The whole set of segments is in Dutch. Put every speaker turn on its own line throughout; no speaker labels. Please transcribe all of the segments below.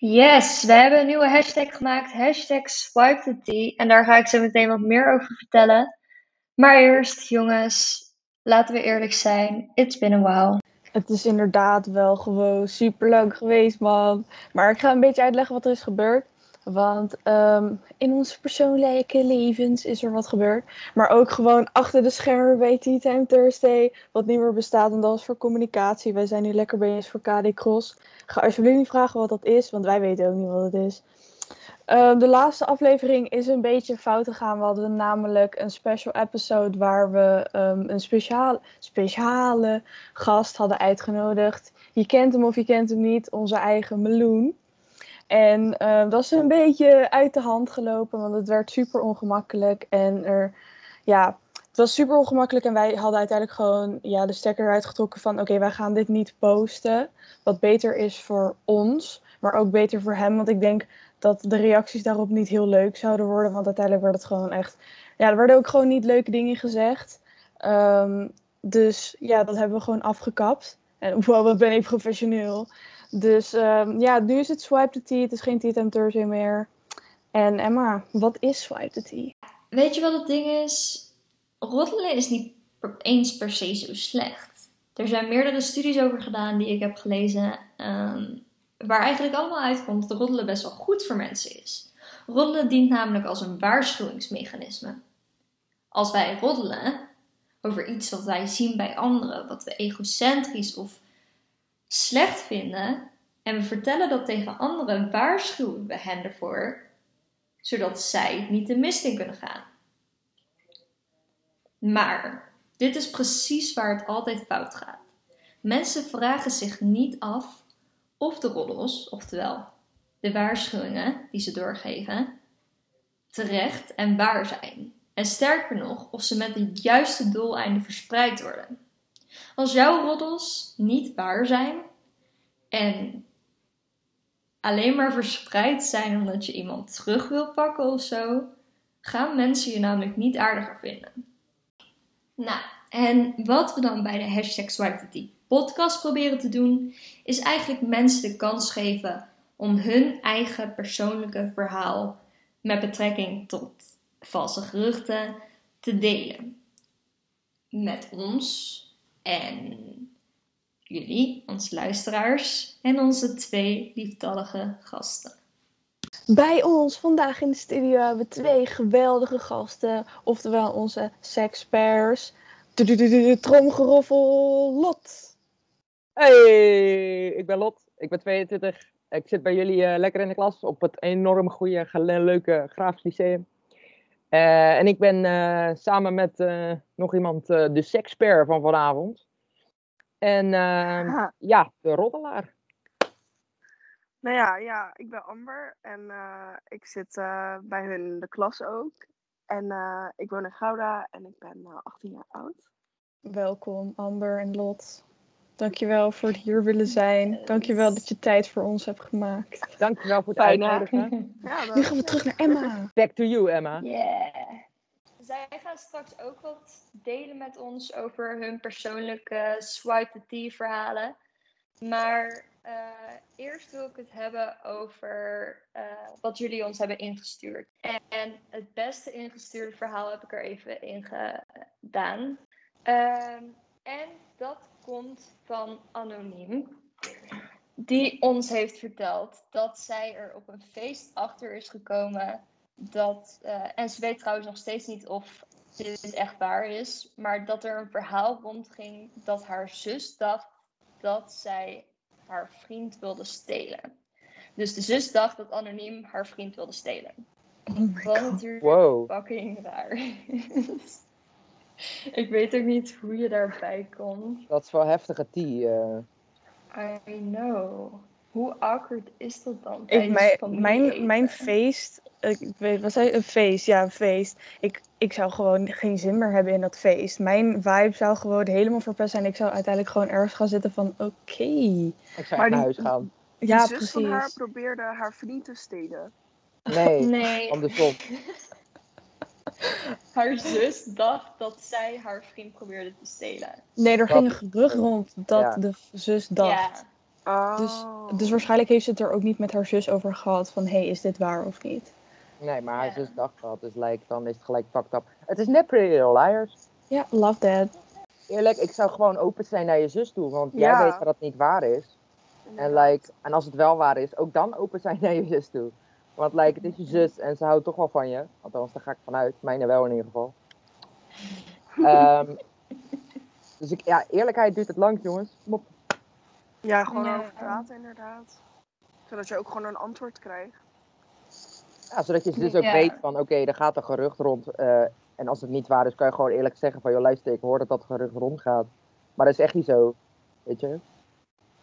Yes, we hebben een nieuwe hashtag gemaakt, hashtag SwipeTheT. En daar ga ik zo meteen wat meer over vertellen. Maar eerst, jongens, laten we eerlijk zijn. It's been a while.
Het is inderdaad wel gewoon super leuk geweest, man. Maar ik ga een beetje uitleggen wat er is gebeurd. Want ehm, in onze persoonlijke levens is er wat gebeurd. Maar ook gewoon achter de schermen bij Tea Time Thursday. Wat niet meer bestaat en dat is voor communicatie. Wij zijn nu lekker bezig voor KD Cross. Ga alsjeblieft niet vragen wat dat is, want wij weten ook niet wat het is. Ehm, de laatste aflevering is een beetje fout gegaan. We hadden namelijk een special episode waar we ehm, een speciaal, speciale gast hadden uitgenodigd. Je kent hem of je kent hem niet, onze eigen Meloen. En dat is een beetje uit de hand gelopen, want het werd super ongemakkelijk. En er, ja, het was super ongemakkelijk en wij hadden uiteindelijk gewoon ja, de stekker eruit getrokken van oké, wij gaan dit niet posten. Wat beter is voor ons, maar ook beter voor hem. Want ik denk dat de reacties daarop niet heel leuk zouden worden. Want uiteindelijk werd het gewoon echt. Ja, er werden ook gewoon niet leuke dingen gezegd. Ehm, dus ja, dat hebben we gewoon afgekapt. En wow, wat ben ik professioneel. Dus ehm, ja, nu is het Swipe the Tea. Het is geen Tea Time Thursday meer. En Emma, wat is Swipe the Tea?
Weet je wat het ding is? Roddelen is niet eens per se zo slecht. Er zijn meerdere studies over gedaan die ik heb gelezen. ehm, waar eigenlijk allemaal uitkomt dat roddelen best wel goed voor mensen is. Roddelen dient namelijk als een waarschuwingsmechanisme. Als wij roddelen over iets wat wij zien bij anderen, wat we egocentrisch of slecht vinden, en we vertellen dat tegen anderen, waarschuwen we hen ervoor, zodat zij niet de mist in kunnen gaan. Maar dit is precies waar het altijd fout gaat. Mensen vragen zich niet af of de roddels, oftewel de waarschuwingen die ze doorgeven, terecht en waar zijn. En sterker nog, of ze met het juiste doeleinde verspreid worden. Als jouw roddels niet waar zijn en alleen maar verspreid zijn omdat je iemand terug wil pakken of zo, gaan mensen je namelijk niet aardiger vinden. Nou, en wat we dan bij de hashtag podcast proberen te doen, is eigenlijk mensen de kans geven om hun eigen persoonlijke verhaal met betrekking tot valse geruchten te delen. Met ons en jullie, onze luisteraars en onze twee lieftallige gasten.
Bij ons vandaag in de studio hebben we twee geweldige gasten. Oftewel onze sexpairs. Tromgeroffel Lot.
Hey, ik ben Lot. Ik ben 22. Ik zit bij jullie eh, lekker in de klas op het enorm goede, leuke Graafs Lyceum. Eh, en ik ben eh, samen met eh, nog iemand eh, de sexpert van vanavond. En eh,
Ha.
ja, de roddelaar.
Nou ja, ja, ik ben Amber en eh, ik zit eh, bij hun in de klas ook. En eh, ik woon in Gouda en ik ben eh, 18 jaar oud.
Welkom Amber en Lot. Dankjewel voor het hier willen zijn. Dankjewel dat je tijd voor ons hebt gemaakt.
Dankjewel voor het uitnodigen.
Ja,
Nu gaan we terug naar Emma.
Back to you, Emma.
Yeah. Zij gaan straks ook wat delen met ons over hun persoonlijke swipe the tea verhalen. Maar eh, eerst wil ik het hebben over eh, wat jullie ons hebben ingestuurd. En het beste ingestuurde verhaal heb ik er even in gedaan. Ehm, en dat komt van Anoniem. Die ons heeft verteld dat zij er op een feest achter is gekomen dat, eh, en ze weet trouwens nog steeds niet of dit echt waar is, maar dat er een verhaal rondging dat haar zus dacht dat zij haar vriend wilde stelen. Dus de zus dacht dat anoniem haar vriend wilde stelen.
Oh
Wat natuurlijk
Wow.
fucking raar is. Ik weet ook niet hoe je daarbij komt.
Dat is wel heftige tea. eh.
I know. Hoe awkward is dat dan?
Ik, mijn, mijn, mijn feest, ik weet, wat zei je? Een feest, ja, een feest. Ik, ik zou gewoon geen zin meer hebben in dat feest. Mijn vibe zou gewoon helemaal verpest zijn. Ik zou uiteindelijk gewoon ergens gaan zitten van, oké.
Ik zou
Maar
naar
die-
huis gaan.
Ja,
de zus van haar probeerde haar vriend te stelen.
Nee,
Nee.
andersom.
haar zus dacht dat zij haar vriend probeerde te stelen.
Nee, er ging een gerucht rond dat
Ja.
de zus dacht.
Ja.
Oh.
Dus, dus waarschijnlijk heeft ze het er ook niet met haar zus over gehad van, hé, hey, is dit waar of niet?
Nee, maar haar
Ja.
zus dacht dat, dus like, dan is het gelijk fucked up. Het is net Pretty Little Liars.
Ja, love that.
Eerlijk, ik zou gewoon open zijn naar je zus toe, want
Ja.
jij weet dat het niet waar is. En, like, en als het wel waar is, ook dan open zijn naar je zus toe. Want like, het is je zus en ze houdt toch wel van je. Althans, daar ga ik vanuit. Mijne wel in ieder geval. Ehm, dus ik, ja, eerlijkheid duurt het lang, jongens. Kom op.
Ja, gewoon
Ja.
over praten inderdaad. Zodat je ook gewoon een antwoord krijgt.
Ja, zodat je zus ook
Ja.
weet van, oké, er gaat een gerucht rond. eh, en als het niet waar is, kan je gewoon eerlijk zeggen van, joh, luister, ik hoor dat dat gerucht rondgaat. Maar dat is echt niet zo. Weet je?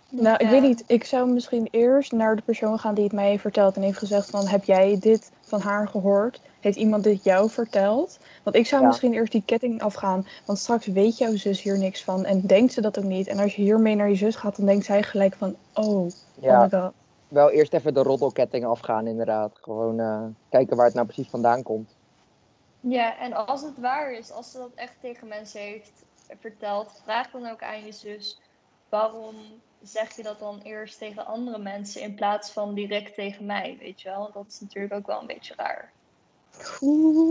Nou, ik weet niet. Ik zou misschien eerst naar de persoon gaan die het mij heeft verteld en heeft gezegd van, heb jij dit van haar gehoord? Heeft iemand dit jou verteld? Want ik zou
Ja.
misschien eerst die ketting afgaan, want straks weet jouw zus hier niks van en denkt ze dat ook niet. En als je hiermee naar je zus gaat, dan denkt zij gelijk van, oh,
Ja,
oh my god.
wel eerst even de roddelketting afgaan, inderdaad. Gewoon eh, kijken waar het nou precies vandaan komt.
Ja, en als het waar is, als ze dat echt tegen mensen heeft verteld, vraag dan ook aan je zus waarom zeg je dat dan eerst tegen andere mensen in plaats van direct tegen mij, weet je wel? Want dat is natuurlijk ook wel een beetje raar.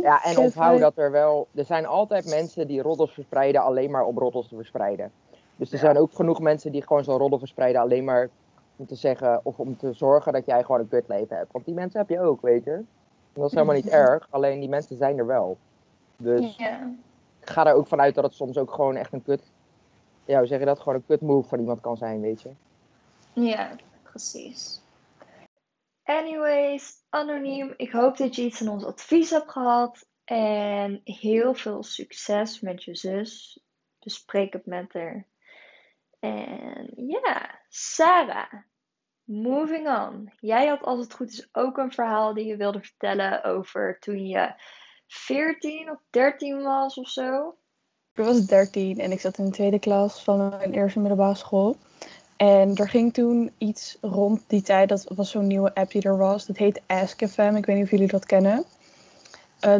Ja, en onthoud dat er wel... Er zijn altijd mensen die roddels verspreiden alleen maar om roddels te verspreiden. Dus er
Ja.
zijn ook genoeg mensen die gewoon zo'n roddel verspreiden alleen maar om te zeggen... Of om te zorgen dat jij gewoon een kutleven hebt. Want die mensen heb je ook, weet je. En dat is helemaal niet erg, alleen die mensen zijn er wel. Dus
Ja.
ik ga er ook vanuit dat het soms ook gewoon echt een kut... Ja, hoe zeg je dat? Gewoon een kut move van iemand kan zijn, weet je.
Ja, precies. Anyways, anoniem, ik hoop dat je iets aan ons advies hebt gehad. En heel veel succes met je zus. Bespreek het met haar. En ja, Sarah, moving on. Jij had als het goed is ook een verhaal die je wilde vertellen over toen je 14 of 13 was of zo.
Ik was 13 en ik zat in de tweede klas van mijn eerste middelbare school. En er ging toen iets rond die tijd, dat was zo'n nieuwe app die er was. Dat heet AskFM, ik weet niet of jullie dat kennen.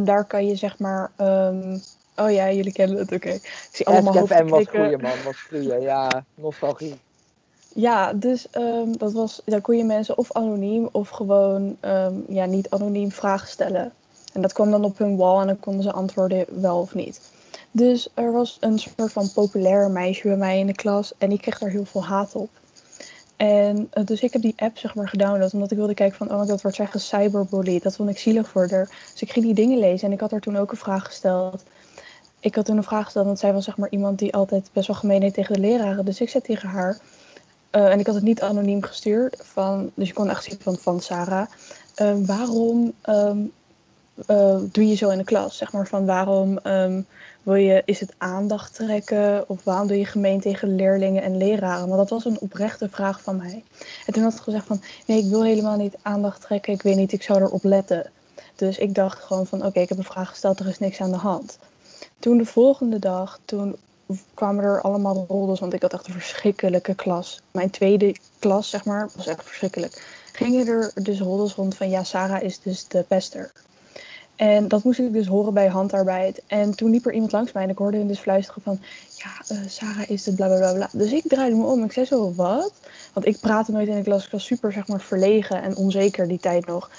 Daar kan je zeg maar... ehm, Oh ja, jullie kennen het, oké. Ik zie allemaal
SKFM
hoofden
was goeie, man. Was goeie, ja. Nostalgie.
Ja, dus ehm, dat was, daar kon je mensen of anoniem of gewoon ehm, ja, niet anoniem vragen stellen. En dat kwam dan op hun wall en dan konden ze antwoorden wel of niet. Dus er was een soort van populair meisje bij mij in de klas en die kreeg daar heel veel haat op. En eh, dus ik heb die app zeg maar gedownload omdat ik wilde kijken van, oh god, wordt zij gecyberbullied? Dat vond ik zielig voor haar. Dus ik ging die dingen lezen en ik had haar toen ook een vraag gesteld. Ik had toen een vraag gesteld, want zij was zeg maar iemand die altijd best wel gemeen deed tegen de leraren. Dus ik zei tegen haar, eh, en ik had het niet anoniem gestuurd, van, dus je kon echt zien van, van Sarah. eh, waarom ehm, eh, doe je zo in de klas? Zeg maar van waarom ehm, wil je, is het aandacht trekken? Of waarom doe je gemeen tegen leerlingen en leraren? Want dat was een oprechte vraag van mij. En toen had ik gezegd van, nee, ik wil helemaal niet aandacht trekken. Ik weet niet, ik zou erop letten. Dus ik dacht gewoon van, oké, ik heb een vraag gesteld, er is niks aan de hand. Toen de volgende dag, toen kwamen er allemaal roddels, want ik had echt een verschrikkelijke klas. Mijn tweede klas, zeg maar, was echt verschrikkelijk. Gingen er dus roddels rond van, ja, Sarah is dus de pester. En dat moest ik dus horen bij handarbeid. En toen liep er iemand langs mij en ik hoorde hem dus fluisteren van... Ja, eh, Sarah is het bla bla bla bla. Dus ik draaide me om. Ik zei zo, wat? Want ik praatte nooit in de klas. Ik was super, zeg maar, verlegen en onzeker die tijd nog.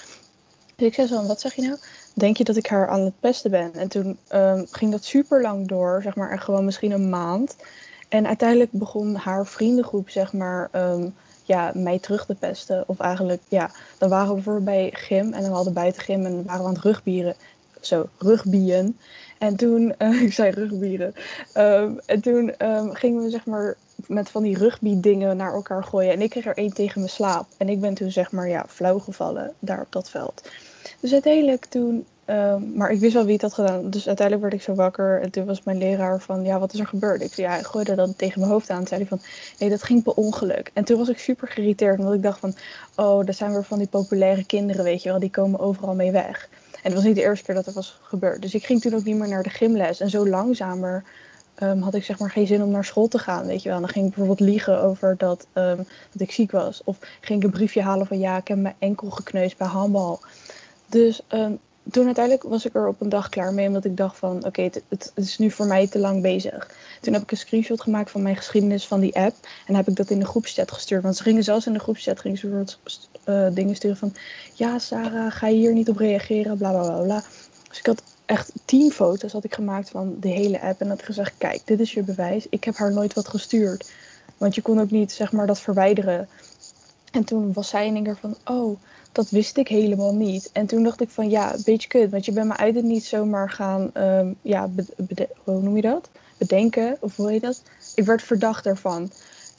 Dus ik zei zo, wat zeg je nou? Denk je dat ik haar aan het pesten ben? En toen ehm, ging dat super lang door, zeg maar, en gewoon misschien een maand. En uiteindelijk begon haar vriendengroep, zeg maar, ehm, ja, mij terug te pesten. Of eigenlijk, ja, dan waren we bijvoorbeeld bij gym en dan hadden we buiten gym en waren we aan het rugbieren. Zo, rugbien. En toen, eh, ik zei rugbieren. Ehm, en toen ehm, gingen we zeg maar met van die rugby dingen naar elkaar gooien. En ik kreeg er één tegen mijn slaap. En ik ben toen zeg maar ja, flauw gevallen daar op dat veld. Dus uiteindelijk toen, ehm, maar ik wist wel wie het had gedaan. Dus uiteindelijk werd ik zo wakker. En toen was mijn leraar van, ja, wat is er gebeurd? Ik zei, ja, hij gooide dat tegen mijn hoofd aan. Toen zei hij van, nee, dat ging per ongeluk. En toen was ik super geïrriteerd. Omdat ik dacht van, oh, dat zijn weer van die populaire kinderen, weet je wel. Die komen overal mee weg. En het was niet de eerste keer dat er was gebeurd. Dus ik ging toen ook niet meer naar de gymles. En zo langzamer ehm, had ik zeg maar geen zin om naar school te gaan, weet je wel. En dan ging ik bijvoorbeeld liegen over dat, ehm, dat ik ziek was. Of ging ik een briefje halen van ja, ik heb mijn enkel gekneusd bij handbal. Dus toen uiteindelijk was ik er op een dag klaar mee, omdat ik dacht van, oké, het, is nu voor mij te lang bezig. Toen heb ik een screenshot gemaakt van mijn geschiedenis van die app en heb ik dat in de groepschat gestuurd. Want ze gingen zelfs in de groepschat gingen ze bijvoorbeeld uh, dingen sturen van, ja Sarah, ga je hier niet op reageren, bla bla bla bla. Dus ik had echt tien foto's had ik gemaakt van de hele app en had gezegd, kijk, dit is je bewijs. Ik heb haar nooit wat gestuurd. Want je kon ook niet, zeg maar, dat verwijderen. En toen was zij in één keer van, oh, dat wist ik helemaal niet. En toen dacht ik van ja, beetje kut. Want je bent me uit het niet zomaar gaan, um, ja, hoe noem je dat? Bedenken, of hoe heet dat? Ik werd verdacht ervan.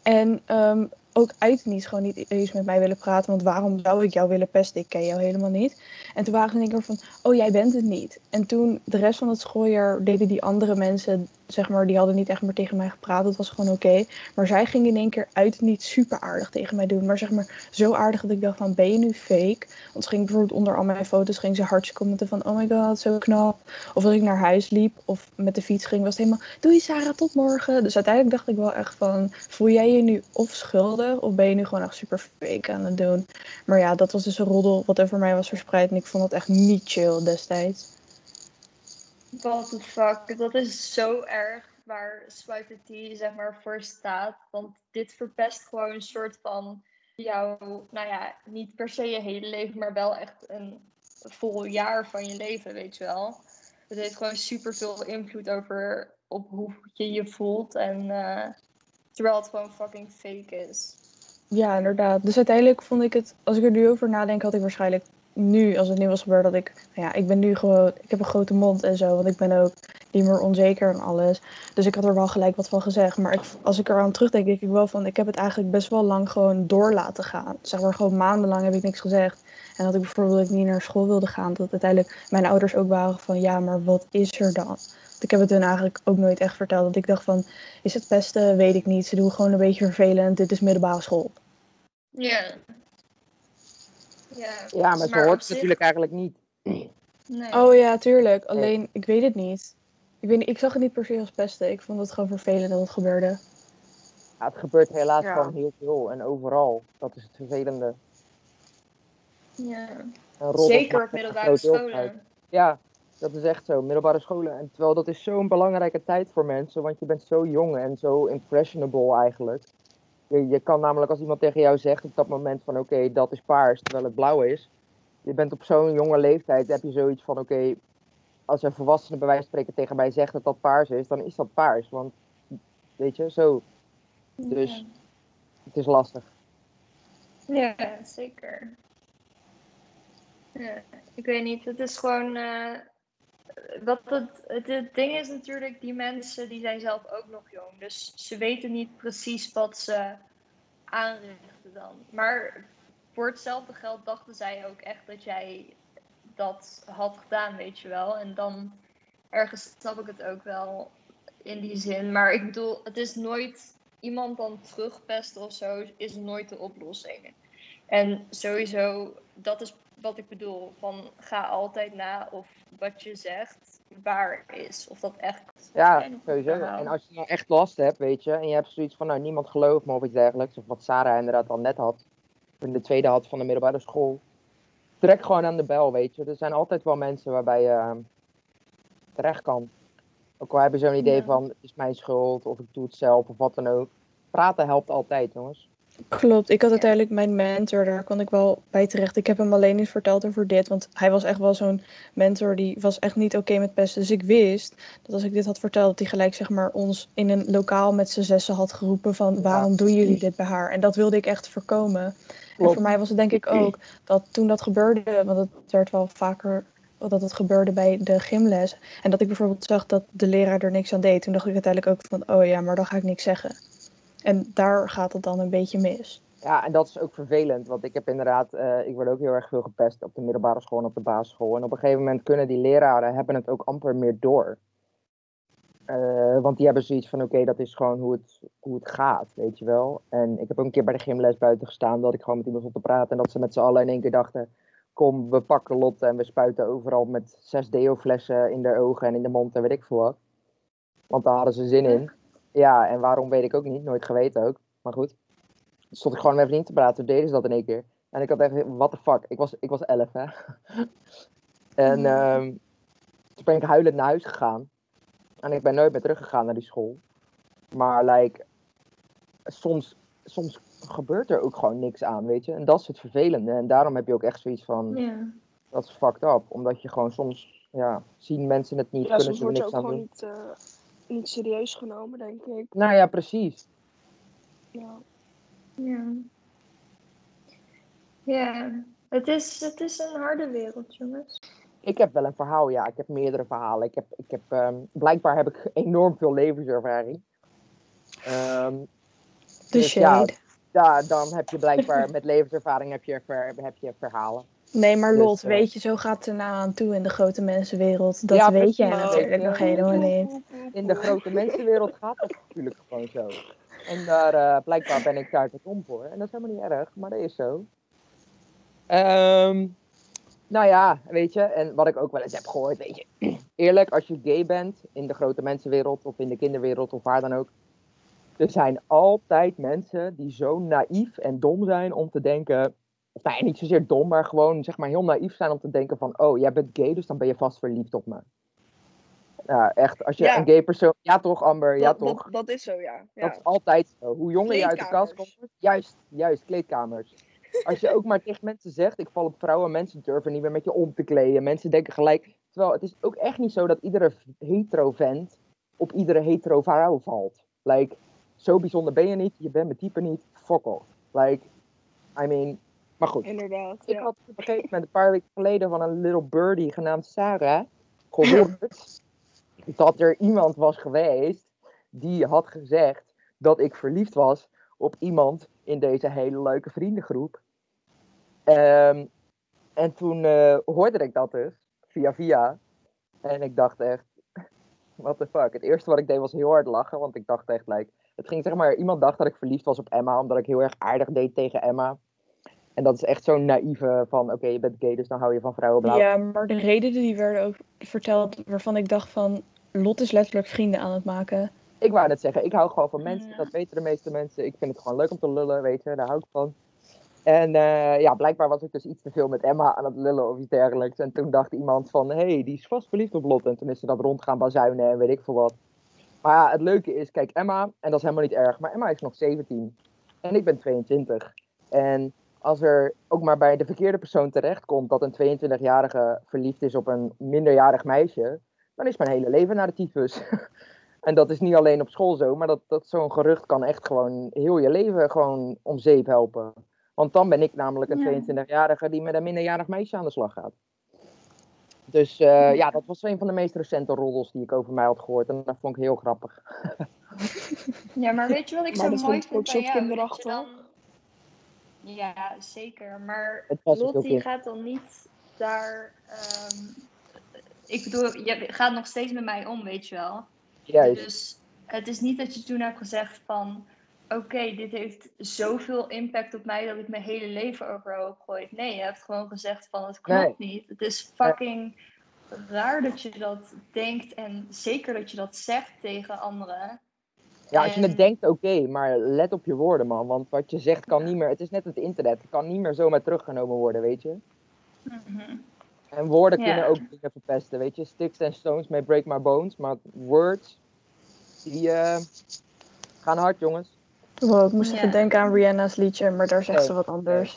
En um, ook uit niet gewoon niet eens met mij willen praten. Want waarom zou ik jou willen pesten? Ik ken jou helemaal niet. En toen waren ze één keer van, oh jij bent het niet. En toen de rest van het schooljaar deden die andere mensen zeg maar, die hadden niet echt meer tegen mij gepraat. Dat was gewoon oké. Maar zij ging in één keer uit niet super aardig tegen mij doen. Maar zeg maar zo aardig dat ik dacht van, ben je nu fake? Want ze ging bijvoorbeeld onder al mijn foto's, ging ze hardjes commenten van, oh my god, zo knap. Of als ik naar huis liep of met de fiets ging, was het helemaal, doei Sarah, tot morgen. Dus uiteindelijk dacht ik wel echt van, voel jij je nu of schuldig of ben je nu gewoon echt super fake aan het doen? Maar ja, dat was dus een roddel wat over mij was verspreid en ik vond dat echt niet chill destijds.
What the fuck, dat is zo erg waar Swipe T zeg maar voor staat. Want dit verpest gewoon een soort van jouw, nou ja, niet per se je hele leven, maar wel echt een vol jaar van je leven, weet je wel. Het heeft gewoon super veel invloed over op hoe je je voelt. En uh, terwijl het gewoon fucking fake is.
Ja, inderdaad. Dus uiteindelijk vond ik het, als ik er nu over nadenk, had ik waarschijnlijk nu, als het nu was gebeurd, dat ik, nou ja, ik ben nu gewoon, ik heb een grote mond en zo, want ik ben ook niet meer onzeker en alles. Dus ik had er wel gelijk wat van gezegd. Maar ik, als ik eraan terugdenk, denk ik wel van, ik heb het eigenlijk best wel lang gewoon door laten gaan. Zeg maar gewoon maandenlang heb ik niks gezegd. En dat ik bijvoorbeeld niet naar school wilde gaan, dat uiteindelijk mijn ouders ook waren van, ja, maar wat is er dan? Ik heb het hun eigenlijk ook nooit echt verteld. Dat ik dacht van, is het beste? Weet ik niet. Ze doen gewoon een beetje vervelend. Dit is middelbare school.
Ja.
Ja, ja maar, maar hoort het natuurlijk eigenlijk niet.
Nee. Oh ja, tuurlijk. Alleen, ik weet het niet. Ik, weet, ik zag het niet per se als pesten. Ik vond het gewoon vervelend dat het gebeurde.
Ja, het gebeurt helaas gewoon heel veel en overal. Dat is het vervelende.
Ja. Zeker op middelbare scholen.
Ja, dat is echt zo. Middelbare scholen. En terwijl dat is zo'n belangrijke tijd voor mensen. Want je bent zo jong en zo impressionable eigenlijk. Je, je kan namelijk als iemand tegen jou zegt op dat moment van oké, dat is paars, terwijl het blauw is. Je bent op zo'n jonge leeftijd, heb je zoiets van oké, als een volwassene bij wijze van spreken tegen mij zegt dat dat paars is, dan is dat paars. Want, weet je, zo. Dus het is lastig.
Ja, zeker. Ja, ik weet niet, het is gewoon... Uh, wat het, het, ding is natuurlijk, die mensen die zijn zelf ook nog jong. Dus ze weten niet precies wat ze aanrichten dan. Maar voor hetzelfde geld dachten zij ook echt dat jij dat had gedaan, weet je wel. En dan ergens snap ik het ook wel in die zin. Maar ik bedoel, het is nooit iemand dan terugpesten of zo, is nooit de oplossing. En sowieso, dat is wat ik bedoel. Van ga altijd na of wat je zegt waar is. Of dat echt.
Ja, sowieso. En als je nou echt last hebt, weet je, en je hebt zoiets van nou niemand gelooft me of iets dergelijks. Of wat Sarah inderdaad al net had. In de tweede had van de middelbare school. Trek gewoon aan de bel, weet je. Er zijn altijd wel mensen waarbij je uh, terecht kan. Ook al hebben ze zo'n idee van het is mijn schuld of ik doe het zelf of wat dan ook. Praten helpt altijd, jongens.
Klopt, ik had uiteindelijk mijn mentor, daar kon ik wel bij terecht. Ik heb hem alleen niet verteld over dit, want hij was echt wel zo'n mentor die was echt niet oké met pesten. Dus ik wist dat als ik dit had verteld, dat hij gelijk zeg maar ons in een lokaal met z'n zessen had geroepen van waarom doen jullie dit bij haar? En dat wilde ik echt voorkomen. En voor mij was het denk ik ook dat toen dat gebeurde, want het werd wel vaker dat het gebeurde bij de gymles. En dat ik bijvoorbeeld zag dat de leraar er niks aan deed. Toen dacht ik uiteindelijk ook van, oh ja, maar dan ga ik niks zeggen. En daar gaat het dan een beetje mis.
Ja, en dat is ook vervelend, want ik heb inderdaad, uh, ik word ook heel erg veel gepest op de middelbare school en op de basisschool. En op een gegeven moment kunnen die leraren, hebben het ook amper meer door. Uh, want die hebben zoiets van, oké, dat is gewoon hoe het, hoe het gaat, weet je wel. En ik heb ook een keer bij de gymles buiten gestaan, dat ik gewoon met iemand stond te praten. En dat ze met z'n allen in één keer dachten, kom, we pakken Lotte en we spuiten overal met zes deo-flessen in de ogen en in de mond en weet ik veel wat. Want daar hadden ze zin in. Ja, en waarom weet ik ook niet. Nooit geweten ook. Maar goed. Dus stond ik gewoon met mijn vriend te praten. Toen deden ze dat in één keer. En ik had echt, what the fuck. Ik was, ik was elf, hè. En ehm, toen ben ik huilend naar huis gegaan. En ik ben nooit meer teruggegaan naar die school. Maar like, soms, soms gebeurt er ook gewoon niks aan, weet je. En dat is het vervelende. En daarom heb je ook echt zoiets van,
Ja.
dat is fucked up. Omdat je gewoon soms, ja, zien mensen het niet,
Ja,
kunnen ze er niks aan
gewoon
doen.
niet, eh, niet serieus genomen, denk ik.
Nou ja, precies.
Ja.
Ja. Ja, het is, het is een harde wereld, jongens.
Ik heb wel een verhaal, ja. Ik heb meerdere verhalen. Ik heb, ik heb, ehm, blijkbaar heb ik enorm veel levenservaring. Ehm,
De
Dus ja,
shade.
ja, dan heb je blijkbaar met levenservaring heb je, ver, heb je verhalen.
Nee, maar
Dus,
Lot,
eh,
weet je, zo gaat het er nou aan toe in de grote mensenwereld. Dat
Ja,
weet jij natuurlijk nog helemaal niet.
In de grote mensenwereld gaat dat natuurlijk gewoon zo. En daar, eh, blijkbaar ben ik daar te dom voor. En dat is helemaal niet erg, maar dat is zo. Ehm, nou ja, weet je, en wat ik ook wel eens heb gehoord, weet je. Eerlijk, als je gay bent in de grote mensenwereld of in de kinderwereld of waar dan ook. Er zijn altijd mensen die zo naïef en dom zijn om te denken. Of nou niet zozeer dom, maar gewoon zeg maar heel naïef zijn om te denken van... Oh, jij bent gay, dus dan ben je vast verliefd op me. Ja, echt. Als je
Ja.
een gay persoon... Ja toch, Amber? Ja
dat,
toch?
Dat, dat is zo, ja.
Dat
ja.
is altijd zo. Hoe jonger je uit de kast komt. Juist, juist, kleedkamers. Als je ook maar tegen mensen zegt, ik val op vrouwen, mensen durven niet meer met je om te kleden. Mensen denken gelijk. Terwijl het is ook echt niet zo dat iedere hetero vent op iedere hetero vrouw valt. Like, zo bijzonder ben je niet, je bent mijn type niet, fuck off. Like, I mean, maar goed.
Inderdaad.
Ik
ja.
had op een gegeven moment een paar weken geleden van een little birdie genaamd Sarah gehoord dat er iemand was geweest die had gezegd dat ik verliefd was op iemand in deze hele leuke vriendengroep. Ehm, en toen eh, hoorde ik dat dus, via via. En ik dacht echt, what the fuck. Het eerste wat ik deed was heel hard lachen, want ik dacht echt, like, het ging zeg maar, iemand dacht dat ik verliefd was op Emma, omdat ik heel erg aardig deed tegen Emma. En dat is echt zo'n naïeve van, oké, je bent gay, dus dan hou je van vrouwen blauw.
Ja, maar de redenen die werden ook verteld waarvan ik dacht van... Lot is letterlijk vrienden aan het maken.
Ik wou net zeggen, ik hou gewoon van mensen.
Ja.
Dat weten de meeste mensen. Ik vind het gewoon leuk om te lullen, weet je. Daar hou ik van. En eh, ja, blijkbaar was ik dus iets te veel met Emma aan het lullen of iets dergelijks. En toen dacht iemand van, hé, hey, die is vast verliefd op Lot. En toen is ze dat rond gaan bazuinen en weet ik veel wat. Maar ja, het leuke is, kijk, Emma, en dat is helemaal niet erg, maar Emma is nog 17. En ik ben 22. En als er ook maar bij de verkeerde persoon terechtkomt dat een 22-jarige verliefd is op een minderjarig meisje, dan is mijn hele leven naar de tyfus. En dat is niet alleen op school zo, maar dat, dat zo'n gerucht kan echt gewoon heel je leven gewoon om zeep helpen. Want dan ben ik namelijk een
Ja.
22-jarige die met een minderjarig meisje aan de slag gaat. Dus eh, ja, dat was een van de meest recente roddels die ik over mij had gehoord. En dat vond ik heel grappig.
Ja, maar weet je wat ik
Maar
zo mooi
ik
vind bij
zo
jou? Dat je
kinderachtig.
dan... Ja, zeker. Maar
Het was ook
Lot
heel
die
kind.
gaat dan niet daar... ehm, ik bedoel, je gaat nog steeds met mij om, weet je wel.
Juist.
Dus het is niet dat je toen hebt gezegd van... Oké, dit heeft zoveel impact op mij dat ik mijn hele leven overhoop gooi. Nee, je hebt gewoon gezegd van het klopt niet. Het is fucking raar dat je dat denkt en zeker dat je dat zegt tegen anderen.
Ja, als je
en-
het denkt, oké, maar let op je woorden, man. Want wat je zegt kan niet meer. Het is net het internet. Het kan niet meer zomaar teruggenomen worden, weet je.
Mhm.
En woorden
Ja.
kunnen ook dingen verpesten, weet je. Sticks and stones may break my bones. Maar words, die eh, gaan hard, jongens.
Wow, ik moest
Ja.
even denken aan Rihanna's liedje, maar daar zegt
Oh,
ze wat anders.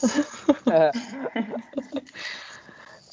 Eh,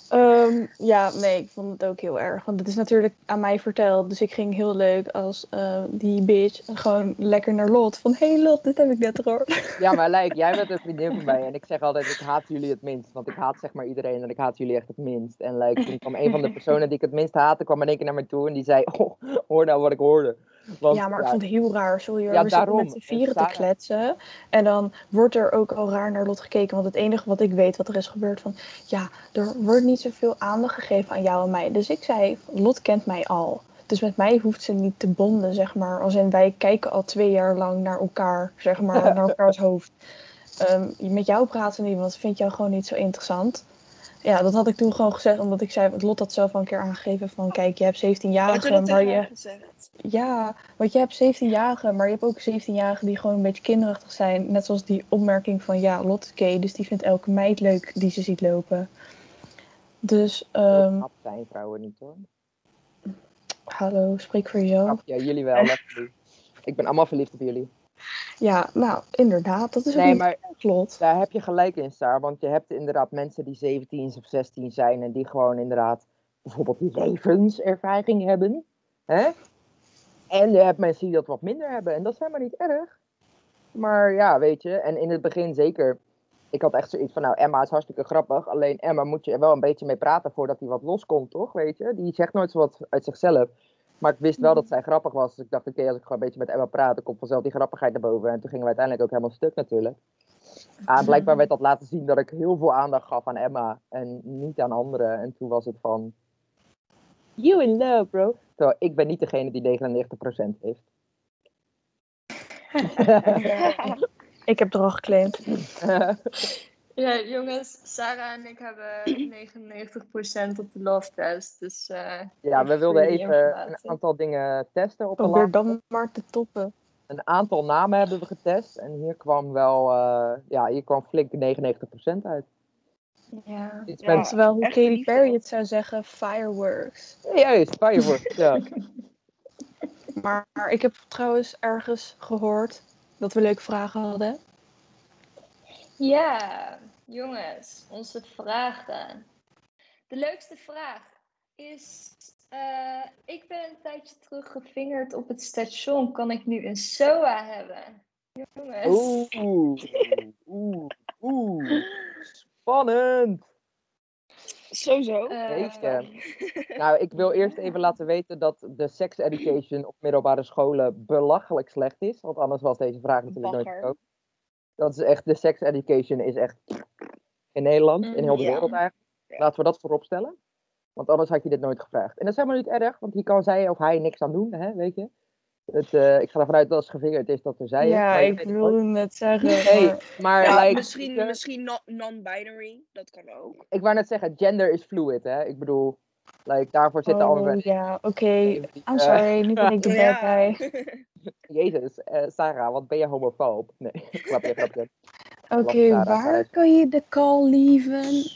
Ehm, ja, nee, ik vond het ook heel erg. Want het is natuurlijk aan mij verteld. Dus ik ging heel leuk als eh, die bitch gewoon lekker naar Lot. Van, hey Lot, dit heb ik net gehoord.
ja, maar Lijk, jij bent een vriendin van mij. En ik zeg altijd, ik haat jullie het minst. Want ik haat zeg maar iedereen en ik haat jullie echt het minst. En like, toen kwam een van de personen die ik het minst haatte, kwam in één keer naar me toe. En die zei, oh, hoor nou wat ik hoorde. Want,
ja, maar ik vond het heel raar. Sorry hoor,
Ja,
we zitten
daarom.
met z'n vieren te kletsen. En dan wordt er ook al raar naar Lot gekeken. Want het enige wat ik weet wat er is gebeurd van... Ja, er wordt niet zoveel aandacht gegeven aan jou en mij. Dus ik zei, Lot kent mij al. Dus met mij hoeft ze niet te bonden, zeg maar. Als in wij kijken al twee jaar lang naar elkaar, zeg maar, naar elkaars hoofd. Ehm, met jou praten niet, want ik vind jou gewoon niet zo interessant. Ja, dat had ik toen gewoon gezegd, omdat ik zei, want Lot had zelf al een keer aangegeven van, kijk, je hebt 17
Had je
jarigen,
dat
maar
tegen haar
je...
gezegd?
Ja, want je hebt 17-jarigen, maar je hebt ook 17-jarigen die gewoon een beetje kinderachtig zijn. Net zoals die opmerking van, ja, Lot is gay, dus die vindt elke meid leuk die ze ziet lopen. Dus, ehm,
knap zijn vrouwen niet hoor.
hallo, spreek voor jou.
Ja, jullie wel. lekker. Ik ben allemaal verliefd op jullie.
Ja, nou, inderdaad, dat is
Nee,
niet
maar
klopt.
daar heb je gelijk in, Saar. Want je hebt inderdaad mensen die 17 of 16 zijn en die gewoon inderdaad bijvoorbeeld levenservaring hebben. Hè? En je hebt mensen die dat wat minder hebben. En dat is helemaal niet erg. Maar ja, weet je. En in het begin zeker. Ik had echt zoiets van, nou, Emma is hartstikke grappig. Alleen Emma moet je er wel een beetje mee praten voordat hij wat loskomt, toch? Weet je? Die zegt nooit zo wat uit zichzelf. Maar ik wist wel dat zij grappig was. Dus ik dacht, oké, als ik gewoon een beetje met Emma praat, dan komt vanzelf die grappigheid naar boven. En toen gingen we uiteindelijk ook helemaal stuk natuurlijk. Ah, blijkbaar werd dat laten zien dat ik heel veel aandacht gaf aan Emma en niet aan anderen. En toen was het van, you in love, bro. Terwijl ik ben niet degene die 99% heeft.
Ik heb er al geclaimd.
Ja, jongens, Sarah en ik hebben 99% op de love test. Dus eh,
ja, we wilden even een aantal dingen testen op de
Probeer dan maar te toppen.
Een aantal namen hebben we getest. En hier kwam wel, eh, ja, hier kwam flink 99% uit.
ja.
Iets
Ja.
met,
Terwijl hoe
echt
Katy. Perry het zou zeggen, fireworks.
ja, juist, fireworks, ja.
Maar ik heb trouwens ergens gehoord dat we leuke vragen hadden.
Ja, jongens, onze vragen. De leukste vraag is: eh, Ik ben een tijdje terug gevingerd op het station. Kan ik nu een SOA hebben? Jongens.
Oeh, oeh, oeh. Spannend.
Sowieso.
eh,
Jeetje. Nou, ik wil eerst even laten weten dat de sex education op middelbare scholen belachelijk slecht is. Want anders was deze vraag natuurlijk nooit gekomen. Dat is echt, de sex education is echt in Nederland, in heel de
Ja.
wereld eigenlijk. Laten we dat voorop stellen. Want anders had je dit nooit gevraagd. En dat is helemaal niet erg, want hier kan zij of hij niks aan doen, hè, weet je. Het, eh, ik ga ervan uit dat als gevingerd is dat er zij
ja, ik wilde net zeggen.
Nee,
maar-
maar
Ja,
like,
misschien, misschien no- non-binary. Dat kan ook.
ik wou net zeggen, gender is fluid, hè. Ik bedoel, like, daarvoor zitten
Oh,
allemaal mensen
ja, oké. I'm
eh,
sorry, nu ben ik de bad guy.
Jezus, eh, Sarah, wat ben je homofoob? Nee, grapje, grapje.
Oké, waar kan je de call lieven?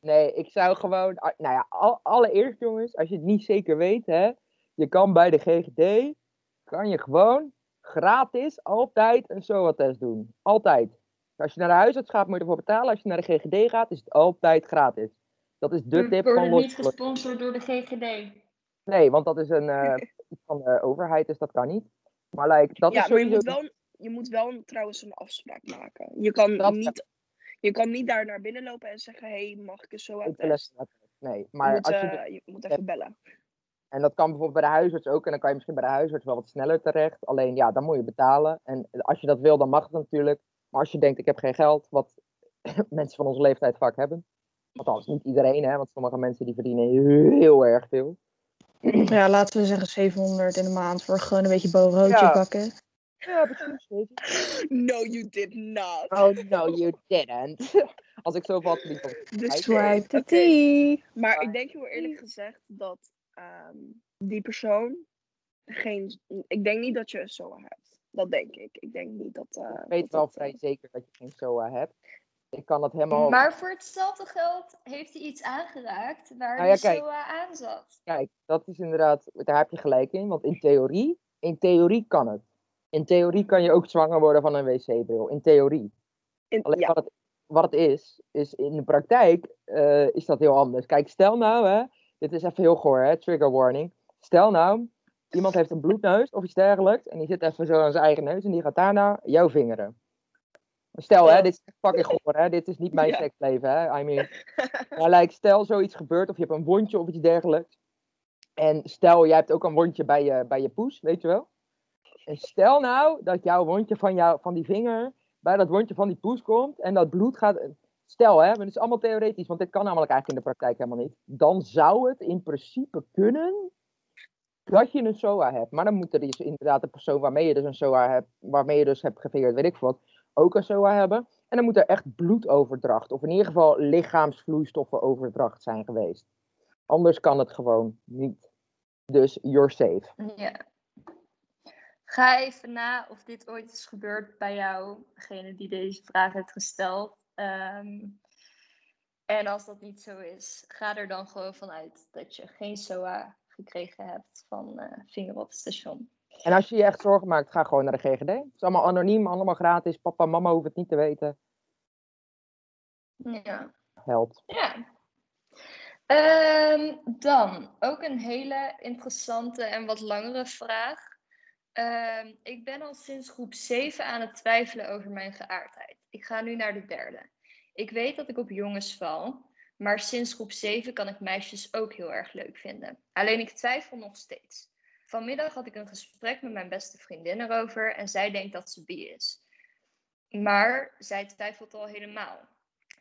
nee, ik zou gewoon, ah, nou ja, al- allereerst jongens, als je het niet zeker weet, hè, je kan bij de GGD, kan je gewoon gratis altijd een SOA-test doen. Altijd. Als je naar de huisarts gaat, moet je ervoor betalen. Als je naar de GGD gaat, is het altijd gratis. Dat is de tip van
worden
los.
niet gesponsord door de GGD.
Nee, want dat is een eh, iets van de overheid, dus dat kan niet. Maar like, dat
ja,
is
maar je moet, wel, je moet wel trouwens een afspraak maken. Je kan,
Dat-
niet, je kan niet daar naar binnen lopen en zeggen: hey, mag ik een
Ik wil
SOA-test?
les- Nee,
Je,
maar
moet,
als je...
eh, je moet even bellen.
En dat kan bijvoorbeeld bij de huisarts ook. En dan kan je misschien bij de huisarts wel wat sneller terecht. Alleen ja, dan moet je betalen. En als je dat wil, dan mag het natuurlijk. Maar als je denkt, ik heb geen geld, wat mensen van onze leeftijd vaak hebben. Althans, niet iedereen, hè, want sommige mensen die verdienen heel erg veel.
Ja, laten we zeggen 700 in de maand voor gewoon een beetje bovenhootje
Ja.
bakken.
Ja, precies.
No, you did not.
Oh no, you didn't. Als ik zoveel had verdiend, dan-
Dus,
Swipe the tea.
Maar ik denk heel eerlijk gezegd dat ehm, die persoon geen. Ik denk niet dat je een SOA hebt. Dat denk ik. Ik denk niet dat. eh,
ik weet
dat
wel
dat,
vrij
eh,
zeker dat je geen SOA hebt. Ik kan dat helemaal...
Maar voor hetzelfde geld heeft hij iets aangeraakt waar
Nou ja,
de
kijk.
SOA aan zat.
Kijk, dat is inderdaad, daar heb je gelijk in. Want in theorie, in theorie kan het. In theorie kan je ook zwanger worden van een wc-bril. In theorie.
in-
Alleen
ja,
wat, het, wat het is, is in de praktijk eh, is dat heel anders. Kijk, stel nou, hè, dit is even heel goor, hè, trigger warning. Stel nou, iemand heeft een bloedneus of iets dergelijks. En die zit even zo aan zijn eigen neus en die gaat daarna jou vingeren. Stel, hè, dit is fucking goor, hè. Dit is niet mijn
Ja.
seksleven, hè. I mean, maar like, stel zoiets gebeurt of je hebt een wondje of iets dergelijks. En stel, jij hebt ook een wondje bij je, bij je poes, weet je wel. En stel nou dat jouw wondje van, jou, van die vinger bij dat wondje van die poes komt en dat bloed gaat. Stel, hè, maar het is allemaal theoretisch, want dit kan namelijk eigenlijk in de praktijk helemaal niet. Dan zou het in principe kunnen dat je een SOA hebt. Maar dan moet er dus inderdaad de persoon waarmee je dus een SOA hebt, waarmee je dus hebt gevingerd, weet ik wat, ook een SOA hebben. En dan moet er echt bloedoverdracht, of in ieder geval lichaamsvloeistoffenoverdracht zijn geweest. Anders kan het gewoon niet. Dus you're safe.
Ja. Ga even na of dit ooit is gebeurd bij jou, degene die deze vraag heeft gesteld. Ehm, En als dat niet zo is, ga er dan gewoon vanuit dat je geen SOA gekregen hebt van eh vinger op het station.
En als je je echt zorgen maakt, ga gewoon naar de GGD. Het is allemaal anoniem, allemaal gratis. Papa en mama hoeven het niet te weten.
Ja.
Helpt.
Ja. Ehm, dan ook een hele interessante en wat langere vraag. Ehm, ik ben al sinds groep 7 aan het twijfelen over mijn geaardheid. Ik ga nu naar de derde. Ik weet dat ik op jongens val, maar sinds groep 7 kan ik meisjes ook heel erg leuk vinden. Alleen ik twijfel nog steeds. Vanmiddag had ik een gesprek met mijn beste vriendin erover en zij denkt dat ze bi is. Maar zij twijfelt al helemaal.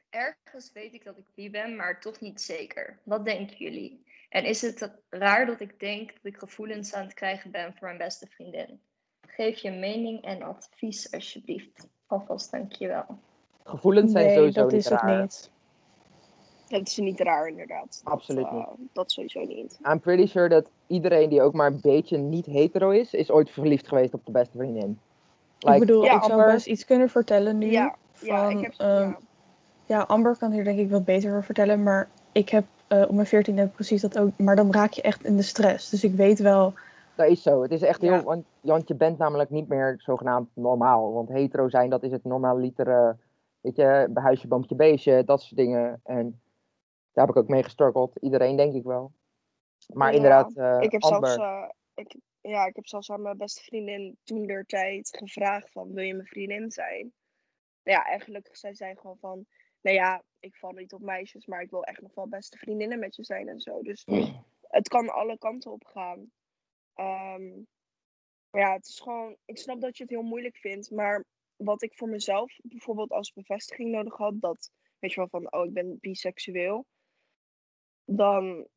Ergens weet ik dat ik bi ben, maar toch niet zeker. Wat denken jullie? En is het raar dat ik denk dat ik gevoelens aan het krijgen ben voor mijn beste vriendin? Geef je mening en advies alsjeblieft. Alvast dankjewel.
Gevoelens zijn
Nee,
sowieso
dat
niet
is het
raar.
niet.
Dat is niet raar, inderdaad.
Absoluut
dat, eh, dat sowieso niet.
I'm pretty sure dat iedereen die ook maar een beetje niet hetero is, is ooit verliefd geweest op de beste vriendin.
ik
Like,
bedoel,
Ja,
ik zou
Amber-
best iets kunnen vertellen nu.
Ja, ja,
van,
ik heb...
ehm,
ja.
Ja, Amber kan hier denk ik wat beter over vertellen. Maar ik heb eh op mijn 14 heb ik precies dat ook. Maar dan raak je echt in de stress. Dus ik weet wel.
Dat is zo. Het is echt heel.
Ja.
Want, want je bent namelijk niet meer zogenaamd normaal. Want hetero zijn, dat is het normaliter. weet je, huisje, boompje, beestje, dat soort dingen. En daar heb ik ook mee gestruggeld. Iedereen, denk ik wel. Maar
Ja,
inderdaad, eh,
ik heb
Amber.
zelfs... eh, ik, ja, ik heb zelfs aan mijn beste vriendin toen der tijd gevraagd van... Wil je mijn vriendin zijn? Nou ja, en gelukkig zei zij gewoon van... Nou ja, ik val niet op meisjes, maar ik wil echt nog wel beste vriendinnen met je zijn en zo. Dus het kan alle kanten op gaan. Maar ja, het is gewoon... Ik snap dat je het heel moeilijk vindt, maar wat ik voor mezelf bijvoorbeeld als bevestiging nodig had, dat, weet je wel, van, oh, ik ben biseksueel. Dan,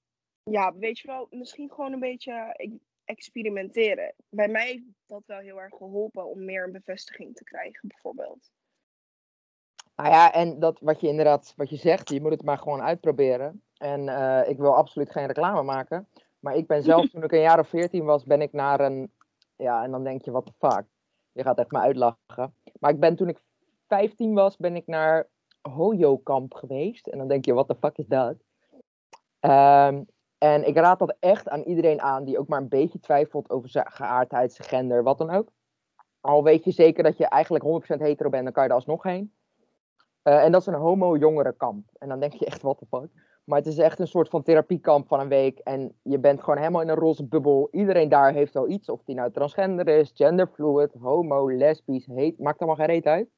ja, weet je wel, misschien gewoon een beetje experimenteren. Bij mij heeft dat wel heel erg geholpen om meer een bevestiging te krijgen, bijvoorbeeld.
Nou ja, en dat wat je inderdaad, wat je zegt, je moet het maar gewoon uitproberen. En eh, ik wil absoluut geen reclame maken. Maar ik ben zelf, toen ik een jaar of veertien was, ben ik naar een. Ja, en dan denk je, wat de fuck. Je gaat echt me uitlachen. Maar ik ben toen ik 15 was, ben ik naar Hojo-kamp geweest. En dan denk je, wat de fuck is dat? Ehm, en ik raad dat echt aan iedereen aan die ook maar een beetje twijfelt over zijn geaardheid, zijn gender, wat dan ook. Al weet je zeker dat je eigenlijk 100% hetero bent, dan kan je er alsnog heen. Eh, en dat is een homo-jongerenkamp. En dan denk je echt, wat de fuck. Maar het is echt een soort van therapiekamp van een week. En je bent gewoon helemaal in een roze bubbel. Iedereen daar heeft wel iets. Of die nou transgender is, genderfluid, homo, lesbisch, heet. Maakt allemaal geen reet uit.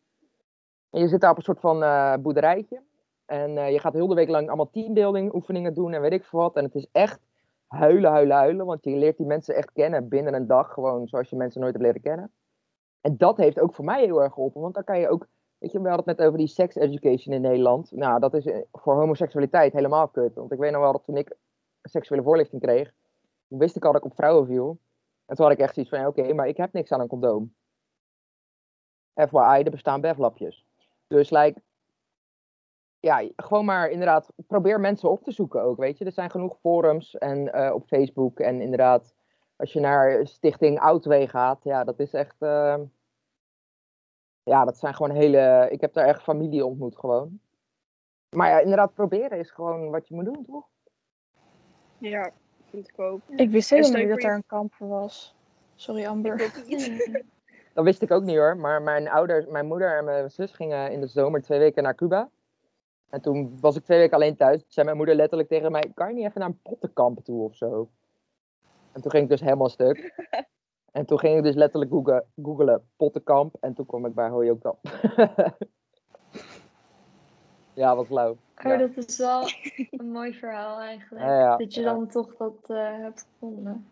En je zit daar op een soort van eh, boerderijtje. En eh, je gaat heel de week lang allemaal teambuilding oefeningen doen en weet ik veel wat. En het is echt huilen, huilen, huilen. Want je leert die mensen echt kennen binnen een dag. Gewoon zoals je mensen nooit hebt leren kennen. En dat heeft ook voor mij heel erg geholpen. Want dan kan je ook Weet je, we hadden het net over die sex education in Nederland. Nou, dat is eh, voor homoseksualiteit helemaal kut. Want ik weet nog wel dat toen ik seksuele voorlichting kreeg, toen wist ik al dat ik op vrouwen viel. En toen had ik echt zoiets van, oké, maar ik heb niks aan een condoom. FYI, er bestaan bevlapjes. Dus, like, ja, gewoon maar inderdaad, probeer mensen op te zoeken ook, weet je. Er zijn genoeg forums en eh, op Facebook en inderdaad, als je naar Stichting Outway gaat, ja, dat is echt... eh, ja, dat zijn gewoon hele. Ik heb daar echt familie ontmoet gewoon. Maar ja, inderdaad, proberen is gewoon wat je moet doen, toch?
Ja, vind ik ook.
Ik wist helemaal niet dat daar een kamp voor was. Sorry, Amber.
Dat wist ik ook niet hoor. Maar mijn ouders, mijn moeder en mijn zus gingen in de zomer twee weken naar Cuba. En toen was ik twee weken alleen thuis. Toen zei mijn moeder letterlijk tegen mij: Kan je niet even naar een pottenkamp toe of zo? En toen ging ik dus helemaal stuk. En toen ging ik dus letterlijk googlen, googelen pottenkamp. En toen kwam ik bij Hoyo Kamp. ja, wat lauw.
Oh,
Ja.
dat is wel een mooi verhaal eigenlijk.
Ja, ja,
dat je dan toch dat eh, hebt gevonden.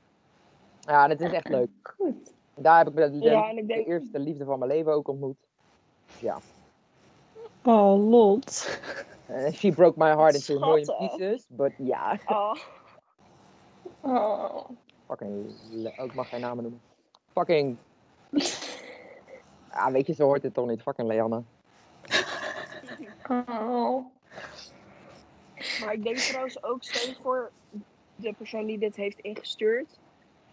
ja, en het is echt leuk.
Goed.
Daar heb ik de, de- de eerste liefde van mijn leven ook ontmoet. Ja.
Oh, lot.
And she broke my heart into a million pieces. But ja,
Oh,
Oh.
fucking... Oh, ik mag geen namen noemen. Fucking... Ja, weet je, zo hoort het toch niet. Fucking Leanne.
Oh.
maar ik denk trouwens ook, stel je voor de persoon die dit heeft ingestuurd.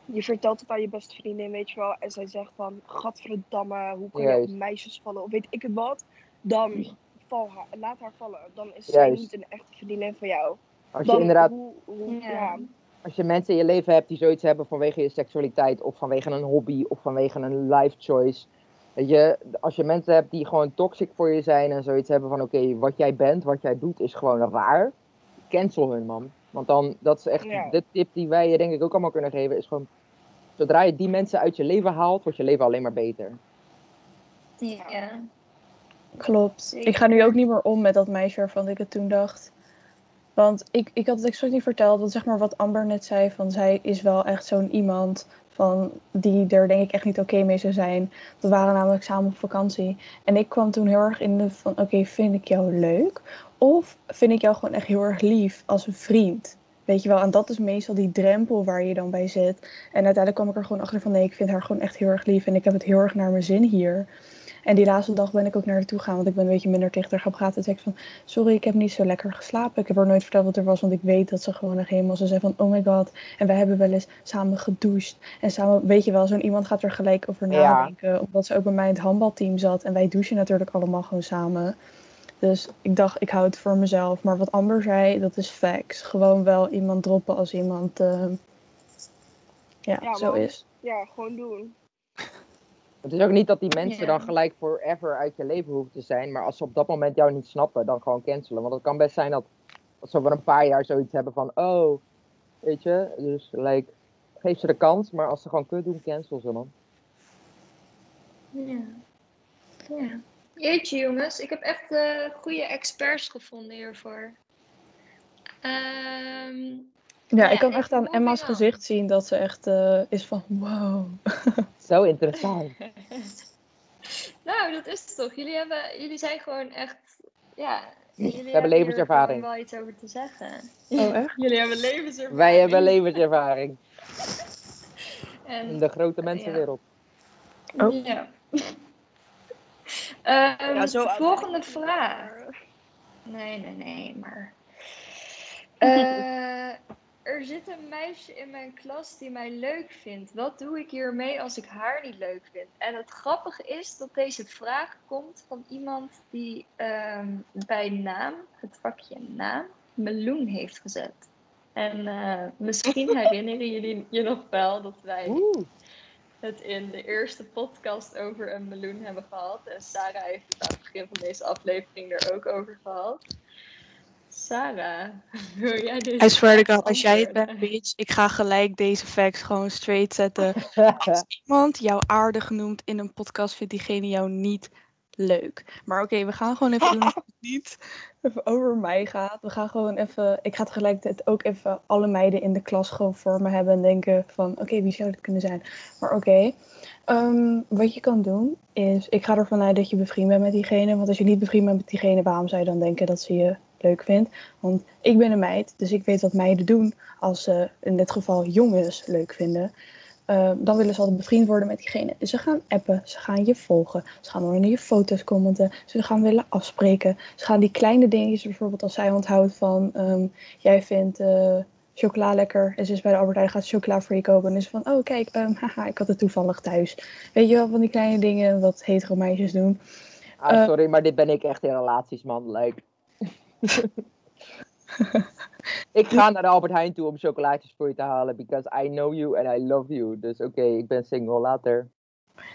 Je vertelt het aan je beste vriendin, weet je wel. En zij zegt van, gadverdamme, hoe kan je op meisjes vallen? Of weet ik het wat. Dan val haar, laat haar vallen. Dan is zij
Juist.
niet een echte vriendin van jou.
Als je inderdaad
hoe, hoe,
Ja.
ja.
als je mensen in je leven hebt die zoiets hebben vanwege je seksualiteit of vanwege een hobby of vanwege een life choice. Weet je, als je mensen hebt die gewoon toxic voor je zijn en zoiets hebben van oké, wat jij bent, wat jij doet is gewoon raar. Cancel hun man. Want dan, dat is echt
Ja.
de tip die wij je denk ik ook allemaal kunnen geven, is gewoon zodra je die mensen uit je leven haalt, wordt je leven alleen maar beter.
Ja.
Klopt. Ik ga nu ook niet meer om met dat meisje waarvan ik het toen dacht. Want ik, ik had het expres niet verteld, want zeg maar wat Amber net zei, van zij is wel echt zo'n iemand van die er denk ik echt niet oké mee zou zijn. We waren namelijk samen op vakantie en ik kwam toen heel erg in de van oké, vind ik jou leuk? Of vind ik jou gewoon echt heel erg lief als een vriend? Weet je wel, en dat is meestal die drempel waar je dan bij zit. En uiteindelijk kwam ik er gewoon achter van nee, ik vind haar gewoon echt heel erg lief en ik heb het heel erg naar mijn zin hier. En die laatste dag ben ik ook naar haar toe gegaan, want ik ben een beetje minder tegen haar gaan praten. Toen zei ik van, sorry, ik heb niet zo lekker geslapen. Ik heb haar nooit verteld wat er was, want ik weet dat ze gewoon echt helemaal... Ze zei van, oh my god. En wij hebben wel eens samen gedoucht. En samen, weet je wel, zo'n iemand gaat er gelijk over
Ja.
nadenken. Omdat ze ook bij mij in het handbalteam zat. En wij douchen natuurlijk allemaal gewoon samen. Dus ik dacht, ik hou het voor mezelf. Maar wat Amber zei, dat is facts. Gewoon wel iemand droppen als iemand... eh, ja,
Ja,
zo
man.
is.
ja, gewoon doen.
Het is ook niet dat die mensen dan gelijk forever uit je leven hoeven te zijn. Maar als ze op dat moment jou niet snappen, dan gewoon cancelen. Want het kan best zijn dat, dat ze over een paar jaar zoiets hebben van... Oh, weet je, dus like, geef ze de kans. Maar als ze gewoon kut doen, cancel ze dan.
Ja. ja. Jeetje jongens, ik heb echt eh, goede experts gevonden hiervoor. Ehm,
Ja,
Ja,
ik kan echt aan Emma's gezicht zien dat ze echt eh, is van wow.
Zo interessant.
nou, dat is het toch. Jullie, hebben, jullie zijn gewoon echt... Ja, jullie hebben,
levenservaring.
gewoon wel iets over te zeggen.
Oh, echt?
Jullie hebben levenservaring.
Wij hebben levenservaring
En
in de grote mensenwereld.
Oh.
Ja. Ehm,
Ja, zo
volgende vraag. Nee, nee, nee, maar. Eh, er zit een meisje in mijn klas die mij leuk vindt. Wat doe ik hiermee als ik haar niet leuk vind? En het grappige is dat deze vraag komt van iemand die ehm, bij naam, het vakje naam, meloen heeft gezet. En eh, misschien herinneren jullie je nog wel dat wij
Oeh.
het in de eerste podcast over een meloen hebben gehad. En Sarah heeft het aan het begin van deze aflevering er ook over gehad. Sarah, wil jij deze
I swear to god, als jij het bent, bitch, ik ga gelijk deze facts gewoon straight zetten. Als iemand jou aardig noemt in een podcast, vindt diegene jou niet leuk. Maar oké, we gaan gewoon even doen het niet even over mij gaat. We gaan gewoon even, ik ga tegelijkertijd ook even alle meiden in de klas gewoon voor me hebben en denken van, oké, wie zou dit kunnen zijn? Maar oké, ehm, wat je kan doen is, ik ga ervan uit dat je bevriend bent met diegene. Want als je niet bevriend bent met diegene, waarom zou je dan denken dat ze je leuk vindt? Want ik ben een meid, dus ik weet wat meiden doen als ze in dit geval jongens leuk vinden. Uh, dan willen ze altijd bevriend worden met diegene. Dus ze gaan appen, ze gaan je volgen, ze gaan onder je foto's commenten, ze gaan willen afspreken. Ze gaan die kleine dingetjes, bijvoorbeeld als zij onthoudt van um, jij vindt uh, chocola lekker en ze is bij de Albert Heijn, gaat chocola voor je kopen. En is van, oh kijk, um, haha, ik had het toevallig thuis. Weet je wel, van die kleine dingen wat hetero meisjes doen.
Ah, sorry, maar dit ben ik echt in relaties, man. Like. ik ga naar Albert Heijn toe om chocolaatjes voor je te halen. Because I know you and I love you. Dus oké, ik ben single. Later.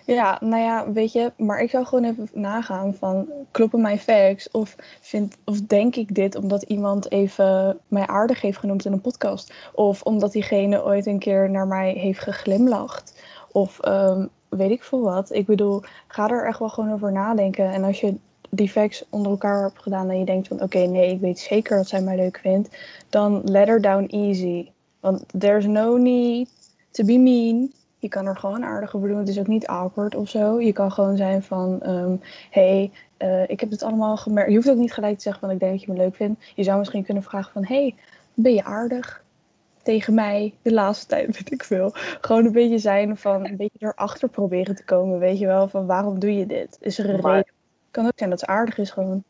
Ja, nou ja, weet je. Maar ik zou gewoon even nagaan van... Kloppen mijn facts? Of, vind, of denk ik dit omdat iemand even mij aardig heeft genoemd in een podcast? Of omdat diegene ooit een keer naar mij heeft geglimlacht? Of um, weet ik veel wat. Ik bedoel, ga er echt wel gewoon over nadenken. En als je die facts onder elkaar hebt gedaan en je denkt van oké, okay, nee, ik weet zeker dat zij mij leuk vindt, dan let her down easy. Want there's no need to be mean. Je kan er gewoon aardig over doen. Het is ook niet awkward of zo. Je kan gewoon zijn van um, hey, uh, ik heb dit allemaal gemerkt. Je hoeft ook niet gelijk te zeggen van ik denk dat je me leuk vindt. Je zou misschien kunnen vragen van hey, ben je aardig? tegen mij de laatste tijd, weet ik veel. Gewoon een beetje zijn van een beetje erachter proberen te komen, weet je wel, van waarom doe je dit? Is er een
Maar-
reden? Het kan ook zijn dat ze aardig is gewoon.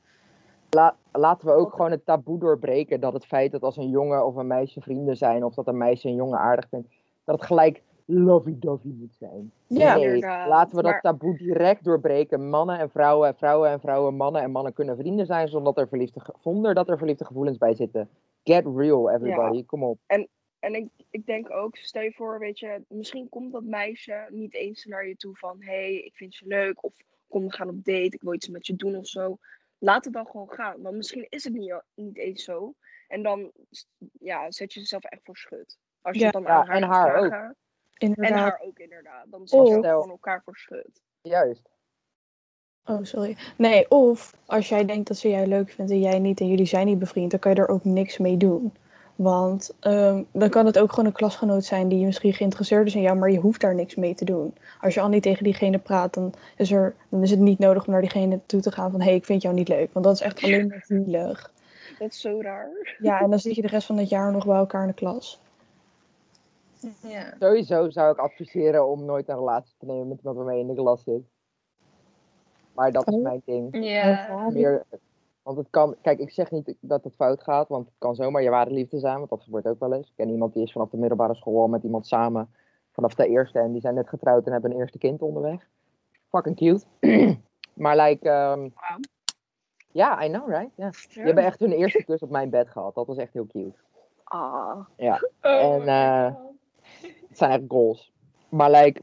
La- laten we ook gewoon het taboe doorbreken dat het feit dat als een jongen of een meisje vrienden zijn, of dat een meisje een jongen aardig vindt, dat het gelijk lovey-dovey moet zijn.
Ja.
nee,
Inderdaad,
laten we dat
maar-
taboe direct doorbreken. Mannen en vrouwen en vrouwen en vrouwen, mannen en mannen kunnen vrienden zijn zonder dat er verliefde, zonder dat er verliefde gevoelens bij zitten. Get real, everybody. Kom op.
En ik, ik denk ook, stel je voor, weet je, misschien komt dat meisje niet eens naar je toe van hé, hey, ik vind je leuk. Of kom, we gaan op date, ik wil iets met je doen of zo. Laat het dan gewoon gaan. Want misschien is het niet, niet eens zo. En dan ja, zet je jezelf echt voor schut. Als je
Ja.
het dan
Ja,
aan haar
en
gaat
haar ook.
Inderdaad.
En haar ook inderdaad. Dan zet je
Of-
ook gewoon elkaar voor schut.
Juist.
Oh, sorry. Nee, of als jij denkt dat ze jou leuk vindt en jij niet en jullie zijn niet bevriend, dan kan je er ook niks mee doen. Want ehm, dan kan het ook gewoon een klasgenoot zijn die misschien geïnteresseerd is in jou, maar je hoeft daar niks mee te doen. Als je al niet tegen diegene praat, dan is, er, dan is het niet nodig om naar diegene toe te gaan van hé, hey, ik vind jou niet leuk. Want dat is echt alleen maar zielig.
Dat is zo raar.
Ja, en dan zit je de rest van het jaar nog bij elkaar in de klas.
Ja.
Sowieso zou ik adviseren om nooit een relatie te nemen met iemand waarmee je in de klas zit. Maar dat is
Oh.
mijn ding.
Ja.
Meer, want het kan, kijk, ik zeg niet dat het fout gaat, want het kan zomaar je ware liefde zijn, want dat gebeurt ook wel eens. Ik ken iemand die is vanaf de middelbare school al met iemand samen, vanaf de eerste, en die zijn net getrouwd en hebben een eerste kind onderweg. Fucking cute. maar like, ehm, ja, I know, right? Ja. Die
Ja.
hebben echt hun eerste kus op mijn bed gehad. Dat was echt heel cute.
Ah.
Ja,
Oh
En, eh,
God.
het zijn echt goals. Maar like,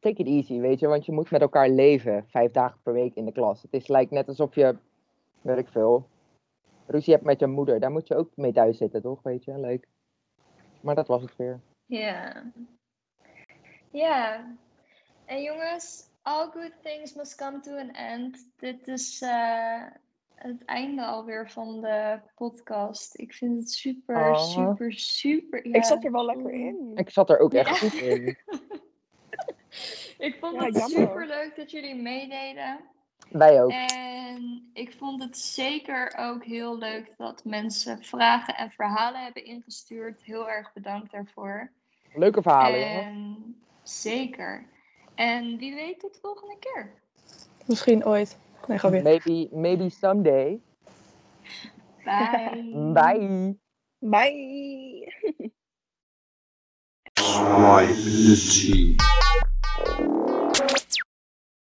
take it easy, weet je, want je moet met elkaar leven, vijf dagen per week in de klas. Het is like net alsof je, weet ik veel, ruzie hebt met je moeder. Daar moet je ook mee thuis zitten, toch, weet je, leuk. Maar dat was het weer.
Ja. Ja. En jongens, all good things must come to an end. Dit is eh, het einde alweer van de podcast. Ik vind het super,
Oh.
super, super.
Ik
ja.
zat er wel lekker in.
Ik zat er ook echt
Ja.
goed in.
Ik vond
Ja,
het super leuk dat jullie meededen.
Wij ook.
En ik vond het zeker ook heel leuk dat mensen vragen en verhalen hebben ingestuurd. Heel erg bedankt daarvoor.
Leuke verhalen.
En zeker. En wie weet tot de volgende keer.
Misschien ooit. Nee, ga weer.
Maybe, maybe someday.
Bye.
Bye.
Bye.
Triability.